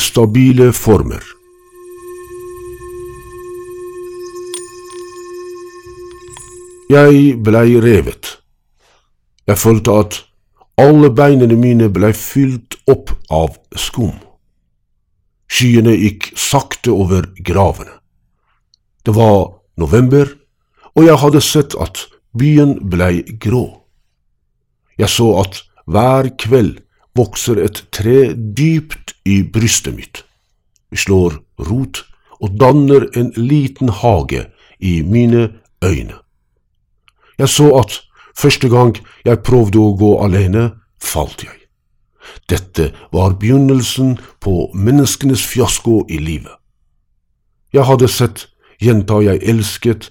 ustabile former. Jeg blei revet. Jeg følte at alle beinene mine blei fylt opp av skum. Skyene gikk sakte over gravene. Det var november, og jeg hadde sett at byen blei grå. Jeg så at hver kveld vokser et tre dypt i brystet mitt. Vi slår rot og danner en liten hage i mine øyne. Jeg så at første gang jeg prøvde å gå alene, falt jeg. Dette var begynnelsen på menneskenes fiasko i livet. Jeg hadde sett jenta jeg elsket,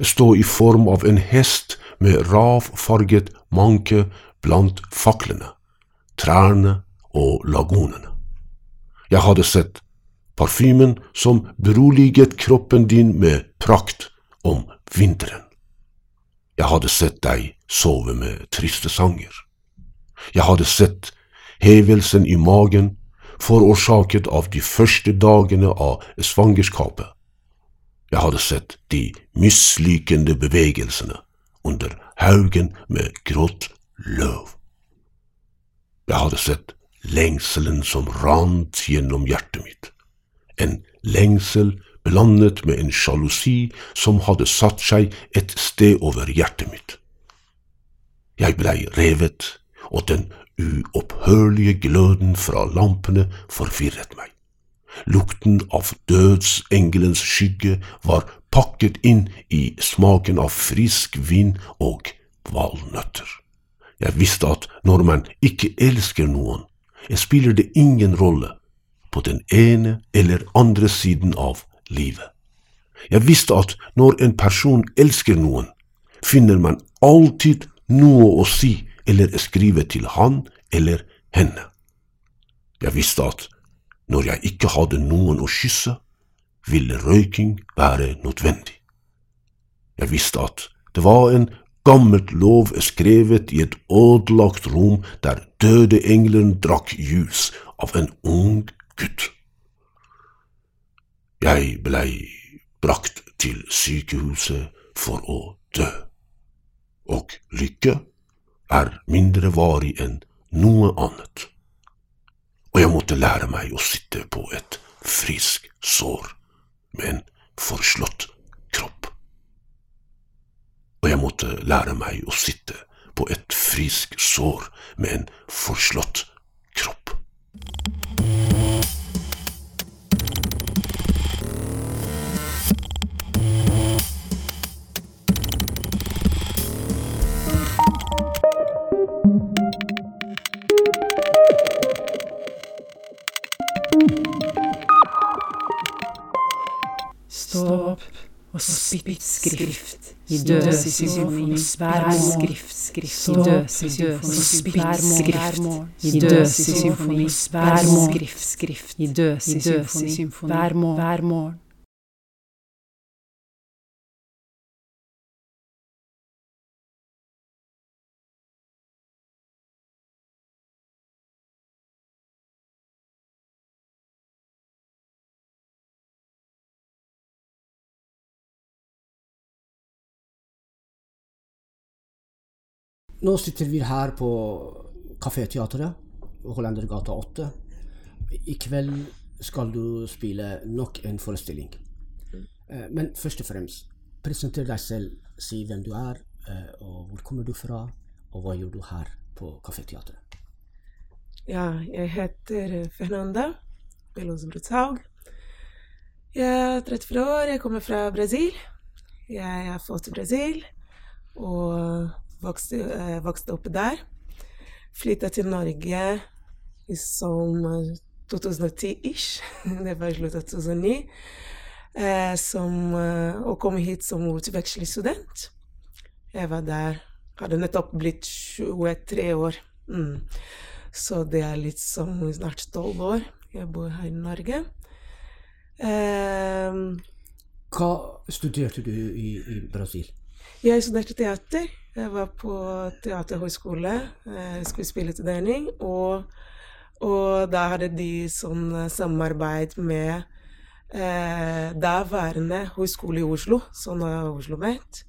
stå i form av en hest med ravfarget manke blant faklene, trærne og lagunene. Jeg hadde sett parfymen som beroliget kroppen din med prakt om vinteren. Jeg hadde sett deg sove med triste sanger. Jeg hadde sett hevelsen i magen forårsaket av de første dagene av svangerskapet. Jeg hadde sett de mislykkende bevegelsene under haugen med grått løv. Jeg hadde sett lengselen som rant gjennom hjertet mitt, en lengsel blandet med en sjalusi som hadde satt seg et sted over hjertet mitt. Jeg blei revet, og den uopphørlige gløden fra lampene forvirret meg. Lukten av dødsengelens skygge var pakket inn i smaken av frisk vin og valnøtter. Jeg visste at når man ikke elsker noen, spiller det ingen rolle på den ene eller andre siden av livet. Jeg visste at når en person elsker noen, finner man alltid noe å si eller skrive til han eller henne. Jeg visste at når jeg ikke hadde noen å kysse, ville røyking være nødvendig. Jeg visste at det var en gammelt lov er skrevet i et ødelagt rom der døde engelen drakk jus av en ung gutt. Jeg blei brakt til sykehuset for å dø. Og lykke er mindre varig enn noe annet. Og jeg måtte lære meg å sitte på et frisk sår med en forslått kropp. Og jeg måtte lære meg å sitte på et frisk sår med en forslått kropp. Stå opp og spytt skrift i døde symfoni. Hver skrift, skrift i døde hver morgen. i døde symfoni. Hver skrift, skrift i dødsymfoni. Hver morgen, Nå sitter vi her på Kaféteatret, Hollendergata 8. I kveld skal du spille nok en forestilling. Eh, Men først og fremst, presenter deg selv. Si hvem du er, eh, og hvor kommer du fra, og hva gjør du her på Kaféteatret? Ja, jeg heter Fernanda Veloz. Jeg er 34 år, jeg kommer fra Brasil. Jeg er født i Brasil og vokste, eh, vokste opp der. Flytta til Norge i som 2010-ish. Det var slutten av 2009. Eh, som, eh, og kom hit som utvekslingsstudent. Jeg var der Hadde nettopp blitt 23 år. Mm. Så det er litt som snart tolv år. Jeg bor her i Norge. Eh, Hva studerte du i, i Brasil? jeg studerte teater. Jeg var på teaterhøgskole, eh, skuespillerutdanning, og Og da hadde de sånn eh, samarbeid med eh, daværende høyskole i Oslo, sånn er Oslo Met.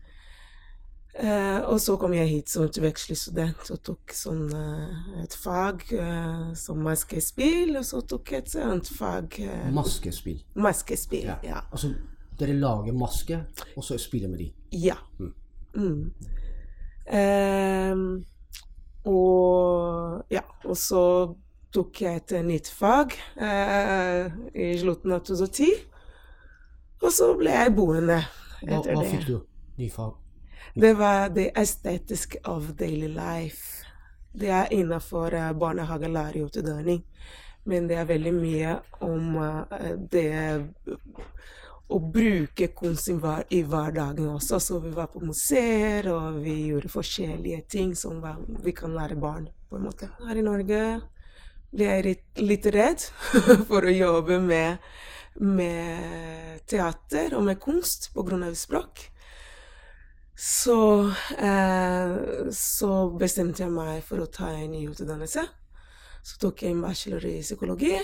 Eh, og så kom jeg hit som utvekslingsstudent og tok sånn eh, et fag eh, som maskespill, og så tok jeg et annet fag eh, Maskespill. maskespill. Ja. Ja. Altså, dere lager maske, og så spiller med de. Ja. Mm. Ehm, og ja, og så tok jeg et nytt fag eh, i slutten av 2010. Og så ble jeg boende Hva, etter hva det. fikk du? Ny fag? Det var det estetiske of daily life. Det er innenfor uh, barnehagelærerutdanning. Men det er veldig mye om eh, det å bruke kunst i, hver, i hverdagen også. Så vi var på museer, og vi gjorde forskjellige ting som var, vi kan lære barn, på en måte. Her i Norge ble jeg litt, redd for å jobbe med, med teater og med kunst av språk. Så, eh, så bestemte jeg meg for å ta en ny utdannelse. Så tok jeg en bachelor i psykologi,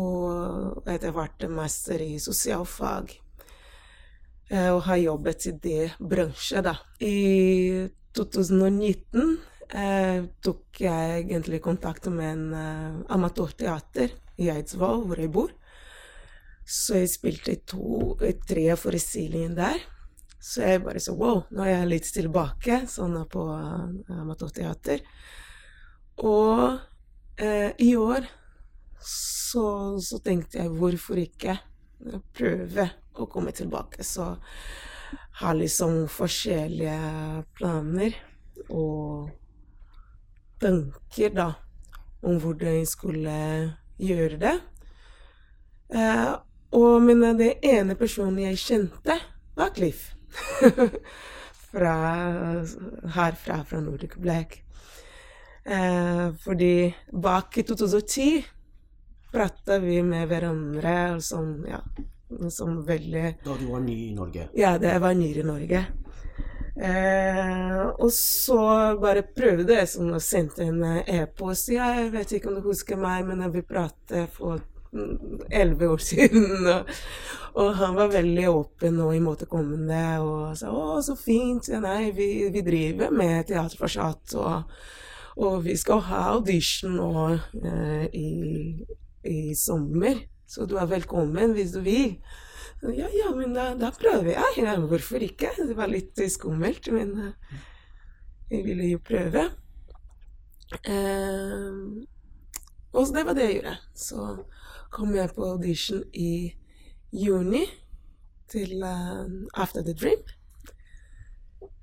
og etter hvert en master i sosialfag. Eh, og har jobbet i det bransjen, da. I 2019 eh, tok jeg egentlig kontakt med en eh, amatørteater i Eidsvoll, hvor jeg bor. Så jeg spilte i to, i tre forestillinger der. Så jeg bare så wow, nå er jeg litt tilbake, sånn på uh, amatørteater. Og eh, i år så, så tenkte jeg hvorfor ikke prøve å komme tilbake. Så har liksom forskjellige planer og tanker, da, om hvordan jeg skulle gjøre det. Eh, og men det ene personen jeg kjente, var Cliff. fra, herfra, fra Nordic Black. Eh, fordi bak i 2010 prata vi med hverandre som, ja, som veldig Da du var ny i Norge? Ja, det var ny i Norge. Eh, og så bare prøvde jeg sånn å sende en e-post. Ja, jeg vet ikke om du husker meg, men vi pratet for elleve år siden. Og, og, han var veldig åpen og imøtekommende og sa 'Å, så fint'. Ja, nei, vi, vi driver med Teater Forsatt, og, og vi skal ha audition nå eh, i, i sommer. Så du er velkommen hvis du vil. Ja, ja, men da, da prøver jeg. Ja, hvorfor ikke? Det var litt skummelt, men eh, jeg ville jo prøve. Eh, og så det var det jeg gjorde. Så kom jeg på audition i juni til uh, After the Dream.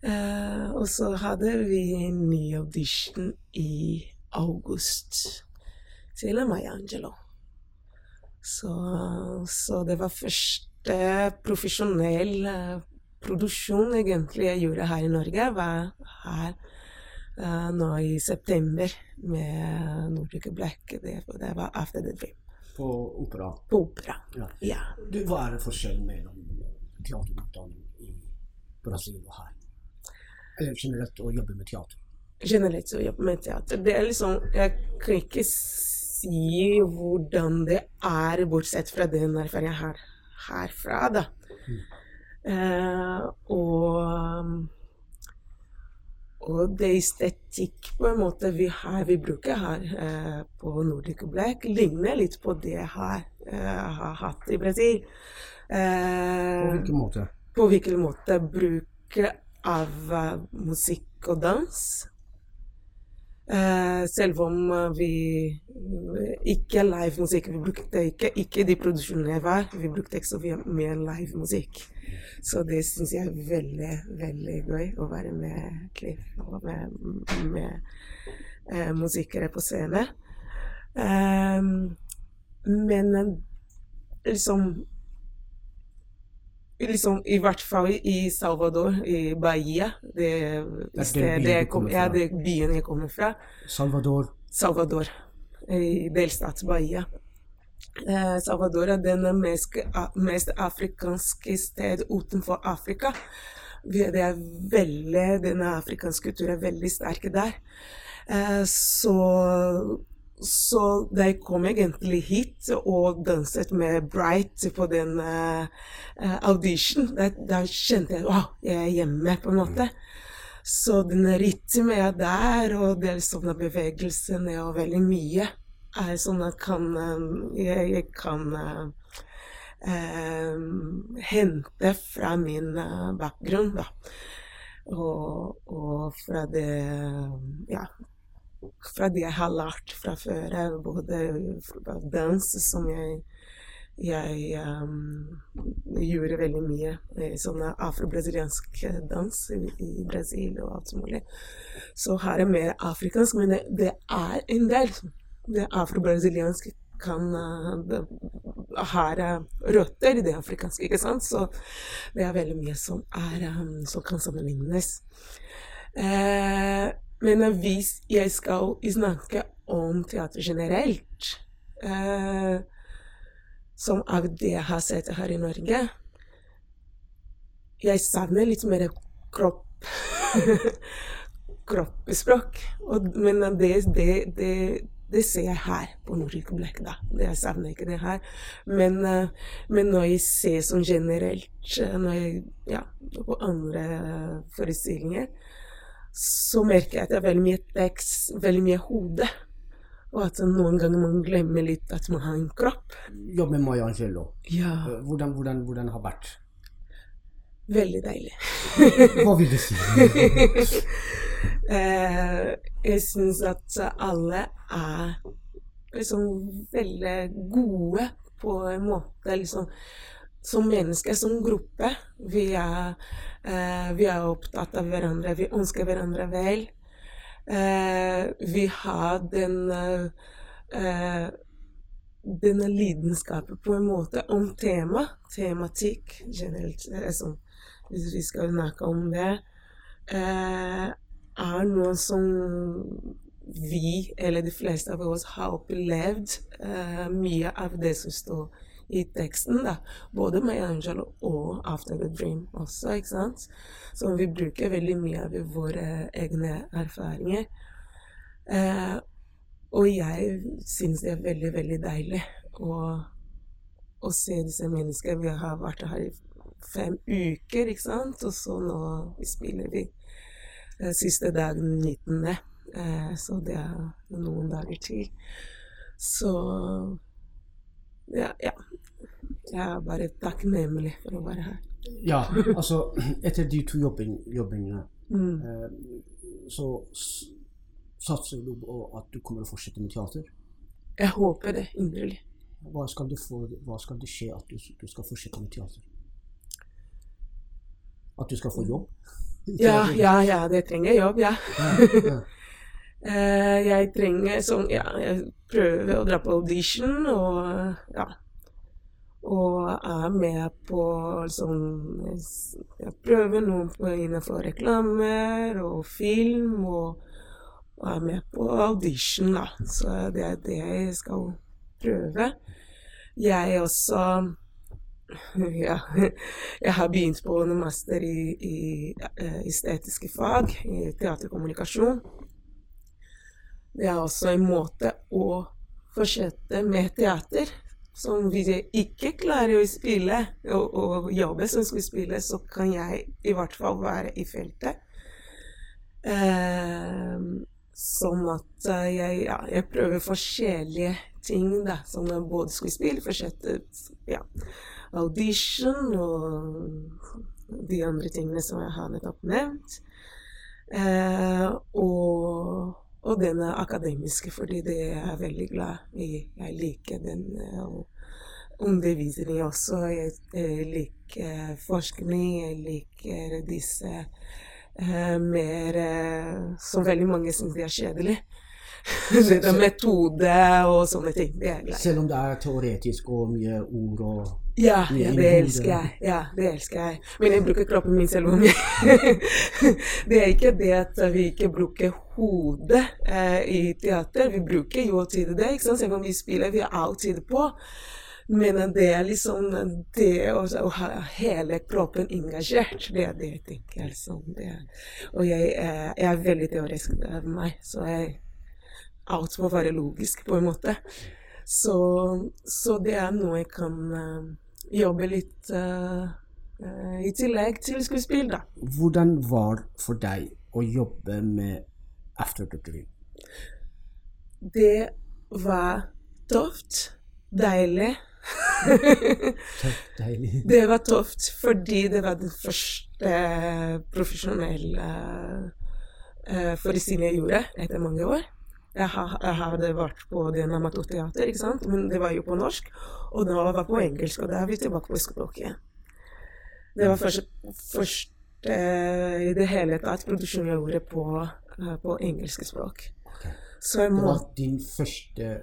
Eh, og så hadde vi en ny audition i august til Maya Angelo. Så, så det var første profesjonell eh, produksjon egentlig jeg gjorde her i Norge, var her uh, nå i september med Nordic Black. Det, det var After the Dream. På opera? På opera. Ja. Ja. Du, hva er forskjellen mellom teaterutdanning i Brasil og her? Eller generelt å jobbe med teater? generelt å jobbe med teater. Det er liksom Jeg kan ikke si hvordan det er, bortsett fra den erfaringen jeg har herfra, da. Eh, og og det estetikk på en måte vi har, vi bruker her eh, på Nordic Black, ligner litt på det jeg har, eh, har hatt i Brasil. På Eh, hvilken måte? på hvilken måte bruk av eh, musikk og dans. Eh, selv om eh, vi eh, ikke live musikk, vi brukte ikke, ikke de produksjonene jeg var, vi brukte ikke så mye live musikk. Så det syns jeg er veldig, veldig gøy å være med Cliff og med, med eh, musikere på scenen. Eh, men liksom liksom, I hvert fall i Salvador, i Bahia. Det, det, byen kom, ja, det byen jeg kommer fra. Salvador Salvador. I delstat Bahia. Eh, Salvador er den mest, mest afrikanske sted utenfor Afrika. Det er veldig, Denne afrikanske kulturen er veldig sterk der. Eh, så, så de kom egentlig hit og danset med Bright på den uh, uh, audition, da, da, kjente jeg wow, jeg er hjemme, på en måte. Så den rytmen er der, og det er sånne bevegelsen er veldig mye er sånn at kan, jeg, jeg kan uh, hente fra min bakgrunn, da. Og, og fra det Ja, fra det jeg har lært fra før. Både dans, som jeg, jeg um, gjorde veldig mye. Sånn afro-brasiliansk dans i, i, Brasil og alt mulig. Så her er mer afrikansk, men det, det er en del. Det afro-brasilianske kan uh, har røtter i det afrikanske, ikke sant? Så det er veldig mye som, er, um, som kan sammenlignes. Eh, men hvis jeg skal snakke om teater generelt, eh, som av det jeg har sett her i Norge Jeg savner litt mer kropp kroppsspråk. men det, det, det det ser jeg her på Nordic Black, da. Jeg savner ikke det her. Men, uh, men når jeg ser sånn generelt, uh, når jeg, ja, på andre forestillinger, så merker jeg at det er veldig mye tekst, veldig mye hode. Og at noen ganger man glemmer litt at man har en kropp. Jobb med Maya Angelo. Ja. Eh, hvordan, hvordan, hvordan har det vært? Veldig deilig. Hva vil du si? eh, jeg syns at alle er liksom veldig gode på en måte, liksom. Som mennesker, som gruppe. Vi er, eh, vi er opptatt av hverandre. Vi ønsker hverandre vel. Eh, vi har den eh, denne lidenskapen på en måte om tema, tematikk generelt. liksom, hvis vi skal snakke om det. Eh, er noe som vi, eller de fleste av oss, har opplevd uh, mye av det som står i teksten. da, Både med Angelo og After the Dream også, ikke sant? Som vi bruker veldig mye av våre egne erfaringer. Eh, og jeg syns det er veldig, veldig deilig å, å se disse menneskene. Vi har vært her i fem uker, ikke sant? Og så nå spiller vi Eh, siste dagen 19. Eh, så det er noen dager til. Så ja, ja. Jeg er bare takknemlig for å være her. Ja, altså etter de to jobbingene mm. Eh, så satser du på at du kommer å fortsette med teater? Jeg håper det inderlig. Hva skal det, få, hva skal det skje at du, du skal fortsette med teater? At du skal få jobb? Ja, ja, ja, det trenger jobb, ja. Eh, jeg trenger sånn Ja, jeg prøver å dra på audition og ja. Og er med på sånn Jeg prøver noe innenfor reklamer og film, og, og er med på audition, da. Så det er det jeg skal prøve. Jeg også ja, jeg har begynt på en master i, i i estetiske fag, i teaterkommunikasjon. Det er også en måte å fortsette med teater. Som vi ikke klarer å spille og, og jobbe som skuespiller, så kan jeg i hvert fall være i feltet. Eh, sånn at uh, jeg, ja, jeg prøver forskjellige ting, da. Som både skuespill, fortsette ja audition og de andre tingene som jeg har nettopp nevnt. Eh, og, og den akademiske, fordi det er jeg veldig glad i. Jeg liker den eh, og undervisning også. Jeg, jeg liker forskning. Jeg liker disse eh, mer eh, Som veldig mange syns er kjedelig. metode og sånne ting. Det er greit. Selv om det er teoretisk og mye ord og ja, ja, det elsker jeg. Ja, det elsker jeg. Men jeg bruker kroppen min selv om jeg Det er ikke det at vi ikke bruker hodet eh, i teater. Vi bruker jo til det. ikke sant? Selv om vi spiller, vi er alltid på. Men det er liksom det å ha hele kroppen engasjert, det er det jeg tenker. Altså. Det er, og jeg, jeg er veldig teoretisk av meg, så jeg alt må være logisk, på en måte. Så, så det er noe jeg kan uh, jobbe litt uh, uh, i tillegg til skuespill, da. Hvordan var det for deg å jobbe med After the Dream? Det var tøft, deilig. Tøft, deilig. Det var tøft fordi det var den første profesjonelle uh, forestillingen jeg gjorde etter mange år. Jeg, jeg hadde vært på den amatørteater, ikke sant? men det var jo på norsk. Og da var jeg på engelsk, og da er vi tilbake på språket. Det var første, første i det hele tatt produksjon jeg gjorde på, uh, på engelsk språk. Okay. Det var din første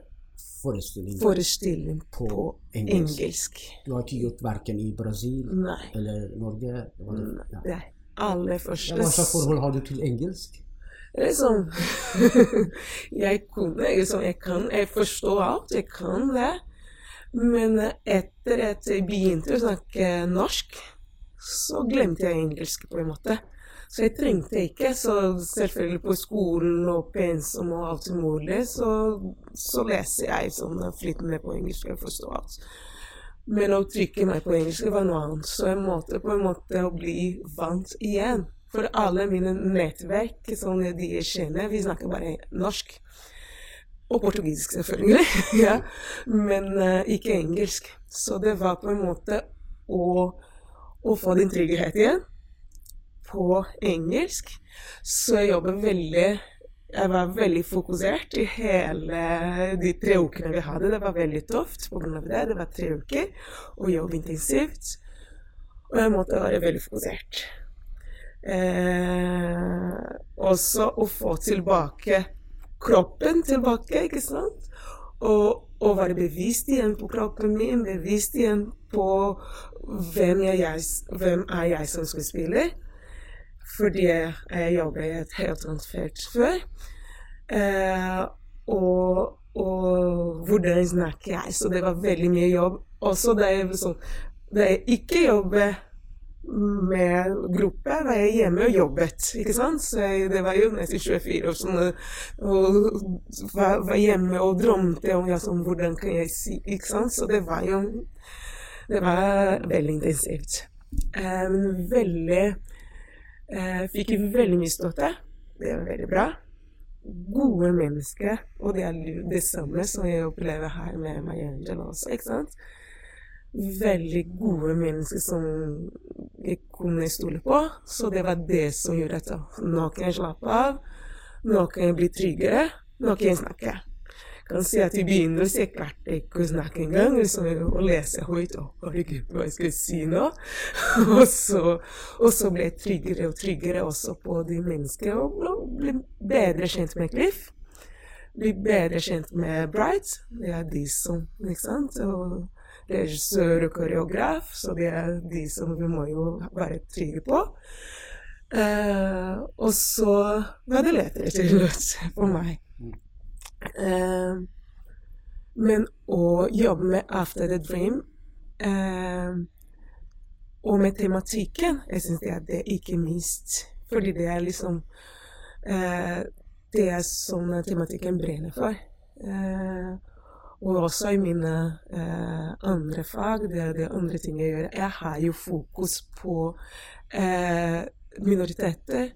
forestilling forestilling på på engelsk. engelsk. Du har ikke gjort verken i Brasil Nei. eller Norge? Det det, ja. Nei. er aller første Hva slags forhold har du til engelsk? Liksom Jeg kunne liksom Jeg kan Jeg forstår alt, jeg kan det. Men etter at jeg begynte å snakke norsk, så glemte jeg engelsk på en måte. Så jeg trengte ikke. Så selvfølgelig på skolen og pensum og alt mulig, så, så leser jeg sånn flytende på engelsk. og forstår alt. Men å trykke meg på engelsk var noe annet. Så jeg måtte på en måte bli vant igjen. For alle mine nettverk, som de kjenner, vi snakker bare norsk. Og portugisisk, selvfølgelig. ja. Men uh, ikke engelsk. Så det var på en måte å, å få din trygghet igjen på engelsk. Så jeg jobber veldig Jeg var veldig fokusert i hele de tre ukene vi hadde. Det var veldig tøft av det. Det var tre uker og jobb intensivt. Og jeg måtte være veldig fokusert. Eh, også å få tilbake kroppen tilbake, ikke sant? Og, og være bevisst igjen på kroppen min, bevisst igjen på hvem, er jeg, hvem er jeg som skuespiller. Fordi jeg, jobber i et helt annet felt før. Eh, og, og hvordan snakker jeg? Så det var veldig mye jobb. Også da jeg, liksom, da jeg ikke jobber med gruppe, var jeg hjemme og jobbet. ikke sant? Så jeg, det var jo nesten 24 år sånn, og var, var hjemme og drømte om ja, sånn, hvordan kan jeg si ikke sant? Så det var jo Det var veldig intensivt. Um, veldig uh, Fikk veldig mye støtte. Det var veldig bra. Gode mennesker, og det er det samme som jeg opplever her med Maya Angel også, ikke sant? Veldig gode mennesker som jeg kunne stole på. Så det var det som gjorde at nå kan jeg slappe av, nå kan jeg bli tryggere, nå kan jeg snakke. Jeg kan si at i begynnelsen jeg klarte ikke å snakke engang, liksom, å lese høyt. Å, herregud, hva jeg skal si nå? og, så, og så ble jeg tryggere og tryggere også på de menneskene, og ble bedre kjent med Cliff. Bli bedre kjent med Bright. Det er de som, ikke sant? Og regissør og koreograf, så det er de som vi må jo være trygge på. Uh, og så var det lettere til slutt for meg. Uh, men å jobbe med After the Dream uh, og med tematikken, jeg syns det er det ikke minst. Fordi det er liksom Det er sånn tematikken brenner for. Og også i mine eh, andre fag, det er det andre ting jeg gjør. Jeg har jo fokus på eh, minoriteter,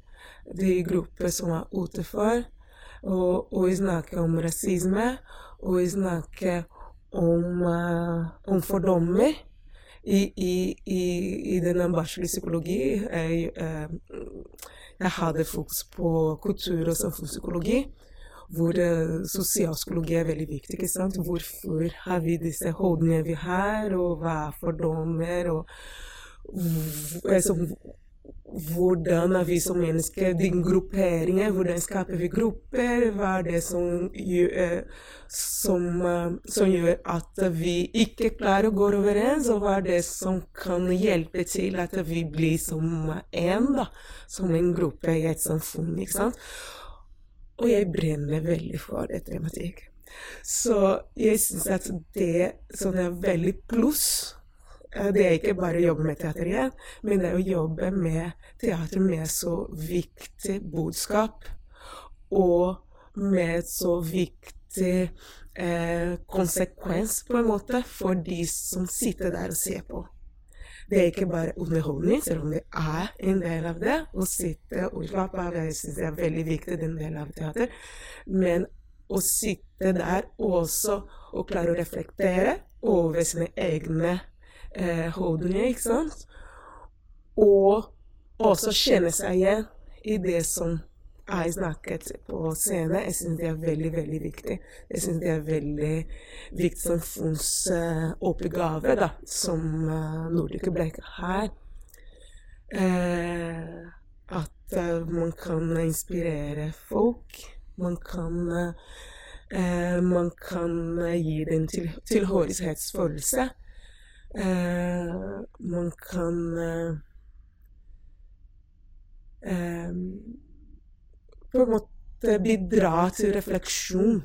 de grupper som er utenfor. Og, og jeg snakker om rasisme, og jeg snakker om, eh, om fordommer. I, i, i, i denne bachelor i psykologi jeg, eh, jeg hadde fokus på kultur- og samfunnspsykologi hvor uh, sosialpsykologi er veldig viktig. ikke sant? Hvorfor har vi disse holdningene vi har, og hva er fordommer, og altså, hvordan er vi som mennesker, de grupperinger, hvordan skaper vi grupper, hva er det som gjør, som, uh, som gjør at vi ikke klarer å gå overens, og hva er det som kan hjelpe til at vi blir som én, som en gruppe i et samfunn, ikke sant. Og jeg brenner veldig for det tematikk. Så jeg syns at det som er veldig pluss det er ikke bare å jobbe med teater igjen, men det er å jobbe med teater med så viktig budskap. Og med så viktig eh, konsekvens, på en måte, for de som sitter der og ser på. Det er ikke bare underholdning, selv om det er en del av det. Å sitte og slappe av, jeg syns det er veldig viktig, den delen av teater. Men å sitte der også og klare å reflektere over sine egne eh, holdninger, ikke sant. Og også kjenne seg igjen i det som er snakket på scenen. Jeg syns det er veldig, veldig viktig. Jeg syns det er veldig viktig samfunnsoppgave, da, som uh, Nordic Bleik har. Uh, at uh, man kan inspirere folk. Man kan uh, man kan gi dem til, tilhørighetsfølelse. man kan på en måte bidra til refleksjon.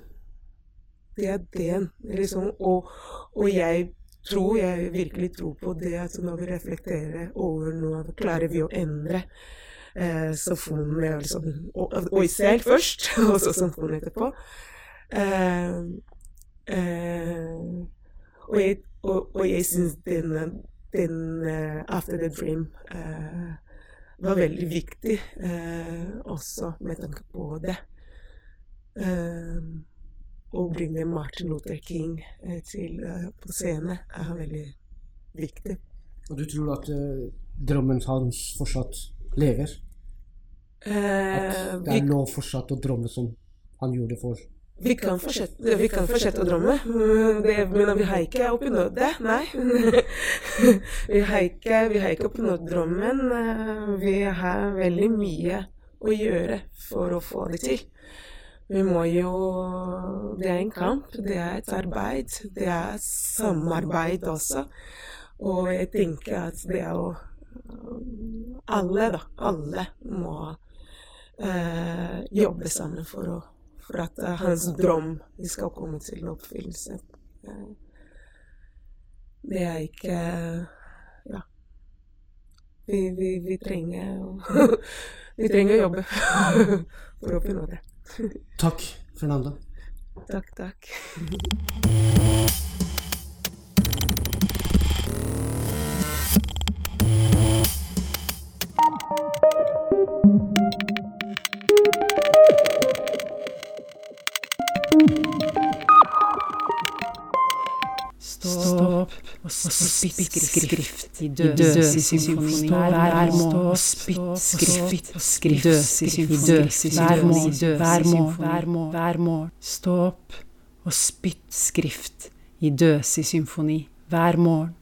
Det er det. Liksom. Og, og, jeg tror, jeg virkelig tror på det at når vi reflekterer over noe, klarer vi å endre eh, samfunnet liksom, og, og i selv først, og så samfunnet etterpå. Eh, eh, og jeg, og, og jeg syns den, den uh, After the Dream uh, var veldig viktig eh, også med tanke på det. Eh, å bringe Martin Luther King eh, til, på scene er veldig viktig. Og du tror at drømmen hans fortsatt lever? At det er lov fortsatt å drømme som han gjorde for vi kan fortsette, vi kan fortsette å drømme, det, men vi har ikke oppnådd det. Nei. vi, har ikke, vi har ikke oppnådd drømmen. Vi har veldig mye å gjøre for å få det til. Vi må jo Det er en kamp, det er et arbeid. Det er samarbeid også. Og jeg tenker at det er jo Alle, da. Alle må eh, jobbe sammen for å for at uh, hans drøm skal komme til oppfyllelse. Uh, det er ikke Ja. Vi, vi, vi trenger å Vi trenger å jobbe for å oppnå det. Takk, Fernanda. Takk, takk. og spytt skrift i døse symfoni. Hver må spytt skrift i døse symfoni. Hver hver må stå opp og spytt skrift i døse symfoni hver morgen.